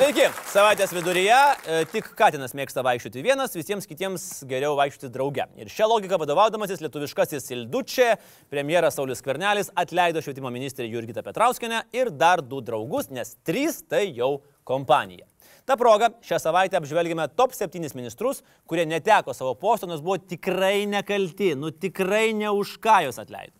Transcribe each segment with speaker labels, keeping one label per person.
Speaker 1: Sveiki, savaitės viduryje e, tik Katinas mėgsta vaikščioti vienas, visiems kitiems geriau vaikščioti drauge. Ir šią logiką vadovaudamasis lietuviškasis Ildučė, premjeras Saulis Kvernelis atleido švietimo ministrė Jurgita Petrauskenė ir dar du draugus, nes trys tai jau kompanija. Ta proga šią savaitę apžvelgime top 7 ministrus, kurie neteko savo posto, nors buvo tikrai nekalti, nu tikrai ne už ką jos atleido.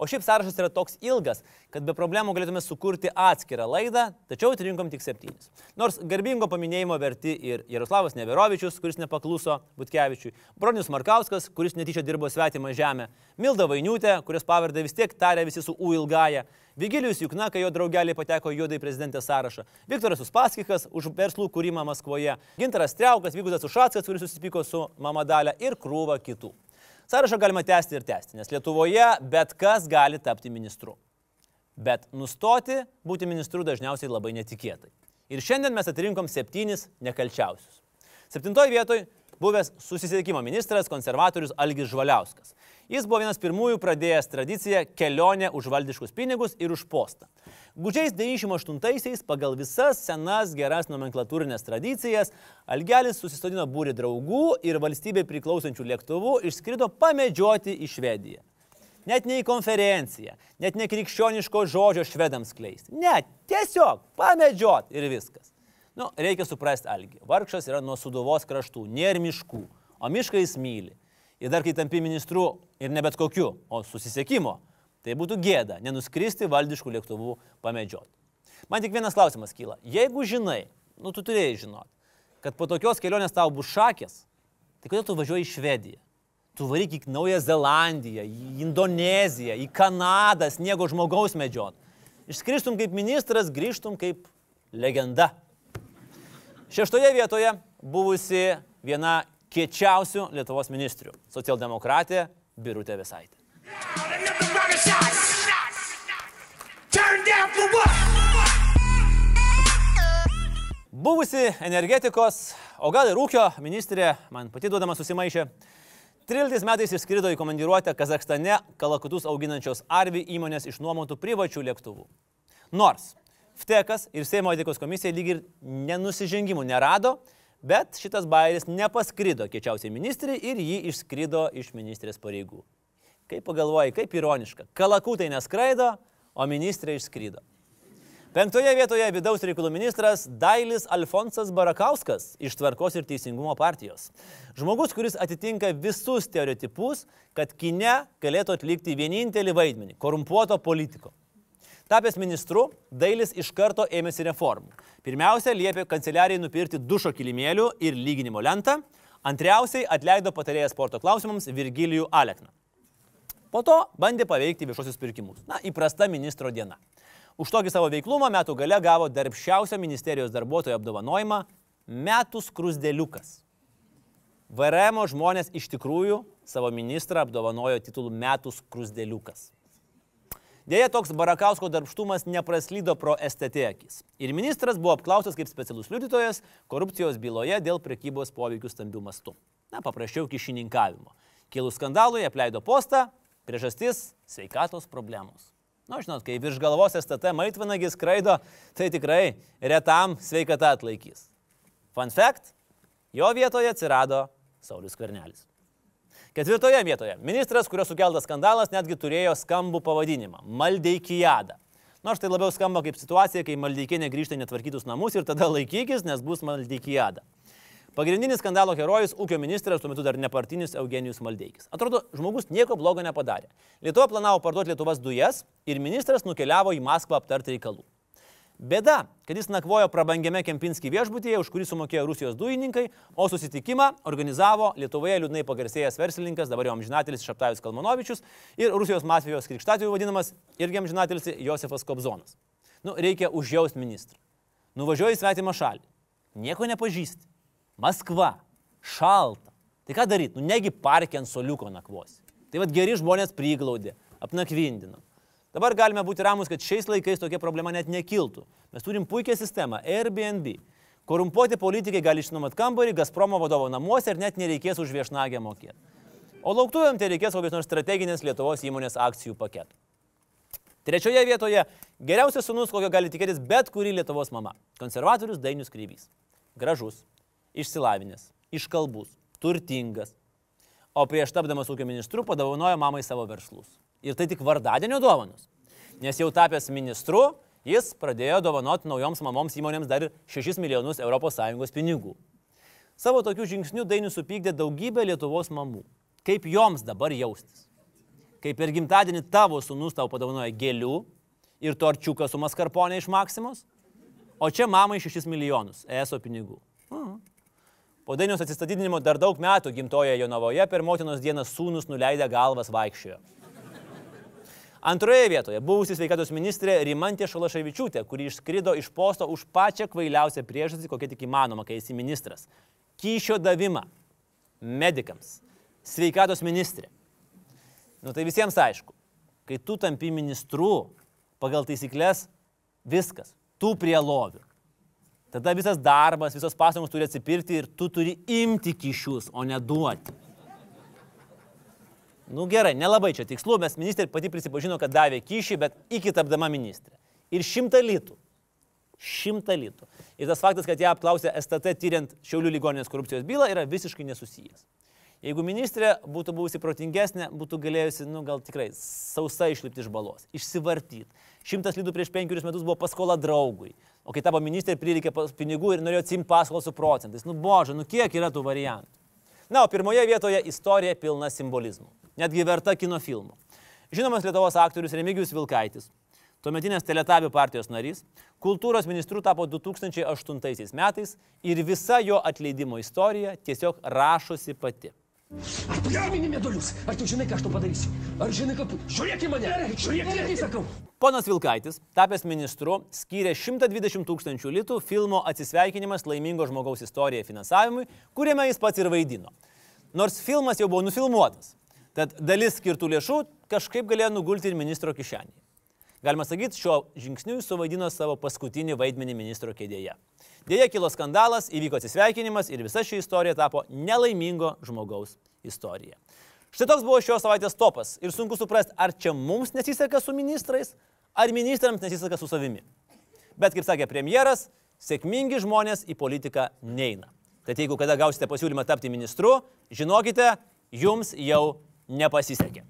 Speaker 1: O šiaip sąrašas yra toks ilgas, kad be problemų galėtume sukurti atskirą laidą, tačiau atrinkom tik septynis. Nors garbingo paminėjimo verti ir Jaroslavas Neverovičius, kuris nepakluso Butkevičiui, Bronius Markauskas, kuris netyčia dirbo svetimą žemę, Milda Vainiutė, kurios pavardę vis tiek tarė visi su U ilgaja, Vigilijus Jukna, kai jo draugeliai pateko juodai prezidentės sąrašą, Viktoras Uspaskikas už verslų kūrimą Maskvoje, Gintaras Treukas, Vygudas Ušackas, kuris susipyko su Mamadalė ir krūva kitų. Sąrašą galima tęsti ir tęsti, nes Lietuvoje bet kas gali tapti ministru. Bet nustoti būti ministru dažniausiai labai netikėtai. Ir šiandien mes atrinkom septynis nekalčiausius. Septintoje vietoje buvęs susisiekimo ministras konservatorius Algis Žvaliauskas. Jis buvo vienas pirmųjų pradėjęs tradiciją kelionę už valdiškus pinigus ir už postą. Gudžiais 98-aisiais pagal visas senas geras nomenklatūrinės tradicijas Algelis susistodino būrį draugų ir valstybei priklausančių lėktuvų išskrido pamedžioti į Švediją. Net ne į konferenciją, net ne krikščioniško žodžio švedams kleisti. Ne, tiesiog pamedžiot ir viskas. Nu, reikia suprasti Algi. Vargšas yra nuo suduvos kraštų, nėra miškų, o mišką jis myli. Ir dar kai tampi ministru ir ne bet kokiu, o susisiekimo, tai būtų gėda nenuskristi valdiškų lėktuvų pamedžioti. Man tik vienas klausimas kyla. Jeigu žinai, nu tu turėjai žinoti, kad po tokios kelionės tau bus šakės, tai kodėl tu važiuoji į Švediją? Tu varyk į Naują Zelandiją, į Indoneziją, į Kanadą, sniego žmogaus medžiot. Išskristum kaip ministras, grįžtum kaip legenda. Šeštoje vietoje buvusi viena kiečiausių Lietuvos ministrių - socialdemokratė Birutė Visaitė. Buvusi energetikos, o gal ir ūkio ministrė, man pati duodama susimaišė, 13 metais išskrido į komandiruotę Kazakstane kalakutus auginančios Arvi įmonės išnuomotų privačių lėktuvų. Nors Vtekas ir Seimo etikos komisija lyg ir nenusižengimų nerado, bet šitas bairis nepaskrido kiečiausiai ministrė ir jį išskrido iš ministrės pareigų. Kaip pagalvojai, kaip ironiška. Kalakutai neskraido, o ministrė išskrido. Penktoje vietoje vidaus reikalų ministras Dailis Alfonsas Barakauskas iš Tvarkos ir Teisingumo partijos. Žmogus, kuris atitinka visus stereotipus, kad kine galėtų atlikti vienintelį vaidmenį - korumpuoto politiko. Tapęs ministru, Dailis iš karto ėmėsi reformų. Pirmiausia, liepė kanceliarijai nupirkti dušo kilimėlių ir lyginimo lentą. Antriausiai atleido patarėją sporto klausimams Virgilijų Alekną. Po to bandė paveikti viešosius pirkimus. Na, įprasta ministro diena. Už tokį savo veiklumą metų gale gavo darbščiausią ministerijos darbuotojo apdovanojimą - metų skrusdėliukas. VRM žmonės iš tikrųjų savo ministrą apdovanojo titulų metų skrusdėliukas. Dėja, toks Barakausko darbštumas nepraslydo pro STT akis. Ir ministras buvo apklaustas kaip specialus liudytojas korupcijos byloje dėl prekybos poveikių stambių mastų. Na, paprasčiau kišininkavimo. Kilus skandalui apleido postą, priežastis - sveikatos problemos. Na, nu, žinot, kai virš galvos STT maitvanagis skraido, tai tikrai retam sveikata atlaikys. Fun fact - jo vietoje atsirado Saulis Kvernelis. Ketvirtoje vietoje ministras, kurio sukeltas skandalas, netgi turėjo skambų pavadinimą - Maldeikijada. Nors tai labiau skamba kaip situacija, kai Maldeikienė grįžta netvarkytus namus ir tada laikykis, nes bus Maldeikijada. Pagrindinis skandalo herojus - ūkio ministras, tuo metu dar nepartinis Eugenijus Maldeikis. Atrodo, žmogus nieko blogo nepadarė. Lietuva planavo parduoti Lietuvos dujas ir ministras nukeliavo į Maskvą aptarti reikalų. Bėda, kad jis nakvojo prabangiame Kempinskį viešbutyje, už kurį sumokėjo Rusijos dujininkai, o susitikimą organizavo Lietuvoje liūdnai pagarsėjęs verslininkas, dabar jau amžinatelis Šaptajus Kalmanovičius ir Rusijos mafijos krikštatijų vadinamas irgi amžinatelis Josefas Kobzonas. Nu, reikia užjausti ministrą. Nuvažiuoji į svetimą šalį. Nieko nepažįsti. Maskva. Šalta. Tai ką daryti? Nu, negi parke ant soliuko nakvosi. Tai vad geri žmonės priglaudė, apnakvindino. Dabar galime būti ramus, kad šiais laikais tokia problema net nekiltų. Mes turim puikią sistemą Airbnb. Korumpuoti politikai gali išnuomoti kambarį Gazpromo vadovo namuose ir net nereikės už viešnagę mokėti. O lauktuvėm tai reikės kokios nors strateginės Lietuvos įmonės akcijų paketų. Trečioje vietoje geriausias sunus, kokio gali tikėtis bet kuri Lietuvos mama - konservatorius Dainius Kreivys. Gražus, išsilavinęs, iškalbus, turtingas. O prieš tapdamas ūkio ministru padovanojo mamai savo verslus. Ir tai tik vardadienio dovanos. Nes jau tapęs ministru, jis pradėjo dovanoti naujoms mamoms įmonėms dar 6 milijonus ES pinigų. Savo tokių žingsnių Dainius supykdė daugybę Lietuvos mamų. Kaip joms dabar jaustis? Kai per gimtadienį tavo sunus tau padovanoja gėlių ir torčiuką su maskarponė iš Maksimos, o čia mamai 6 milijonus ESO pinigų. Mhm. Po Dainiaus atsistatydinimo dar daug metų gimtoje Jonavoje per motinos dieną sūnus nuleidę galvas vaikščiojo. Antroje vietoje buvusi sveikatos ministrė Rimantė Šalaševičiūtė, kuri išskrido iš posto už pačią kvailiausią priežastį, kokia tik įmanoma, kai esi ministras. Kyšio davimą medikams. Sveikatos ministrė. Nu tai visiems aišku, kai tu tampi ministru, pagal taisyklės viskas, tu prie lovių. Tada visas darbas, visos pastangos turi atsipirkti ir tu turi imti kišius, o ne duoti. Nu gerai, nelabai čia tikslu, mes ministrė pati prisipažino, kad davė kyšį, bet iki tapdama ministrė. Ir šimtą litų. Šimtą litų. Ir tas faktas, kad ją apklausė STT tyriant Šiaulių ligoninės korupcijos bylą, yra visiškai nesusijęs. Jeigu ministrė būtų buvusi protingesnė, būtų galėjusi, nu gal tikrai, sausai išlipti iš balos, išsivartyti. Šimtas litų prieš penkerius metus buvo paskola draugui, o kai tapo ministrė prireikė pinigų ir norėjo atsimti paskolą su procentais. Nu bože, nu kiek yra tų variantų. Na, o pirmoje vietoje istorija pilna simbolizmų, netgi verta kino filmų. Žinomas Lietuvos aktorius Remigijus Vilkaitis, tuometinės Teletabių partijos narys, kultūros ministru tapo 2008 metais ir visa jo atleidimo istorija tiesiog rašosi pati.
Speaker 2: Ar tu prisimeni meduolius? Ar tu žinai, ką aš tu padarysiu? Ar žinai, kad... Žiūrėk į mane! Žiūrėk, kai sakau!
Speaker 1: Ponas Vilkaitis, tapęs ministru, skyrė 120 tūkstančių litų filmo Atsisveikinimas laimingo žmogaus istorija finansavimui, kuriame jis pats ir vaidino. Nors filmas jau buvo nufilmuotas, tad dalis skirtų lėšų kažkaip galėjo nugulti ir ministro kišenį. Galima sakyti, šiuo žingsniu jis suvaidino savo paskutinį vaidmenį ministro kėdėje. Dėja kilo skandalas, įvyko atsisveikinimas ir visa ši istorija tapo nelaimingo žmogaus istorija. Štai toks buvo šios savaitės topas ir sunku suprasti, ar čia mums nesiseka su ministrais, ar ministrams nesiseka su savimi. Bet kaip sakė premjeras, sėkmingi žmonės į politiką neina. Tad jeigu kada gausite pasiūlymą tapti ministru, žinokite, jums jau nepasisekė.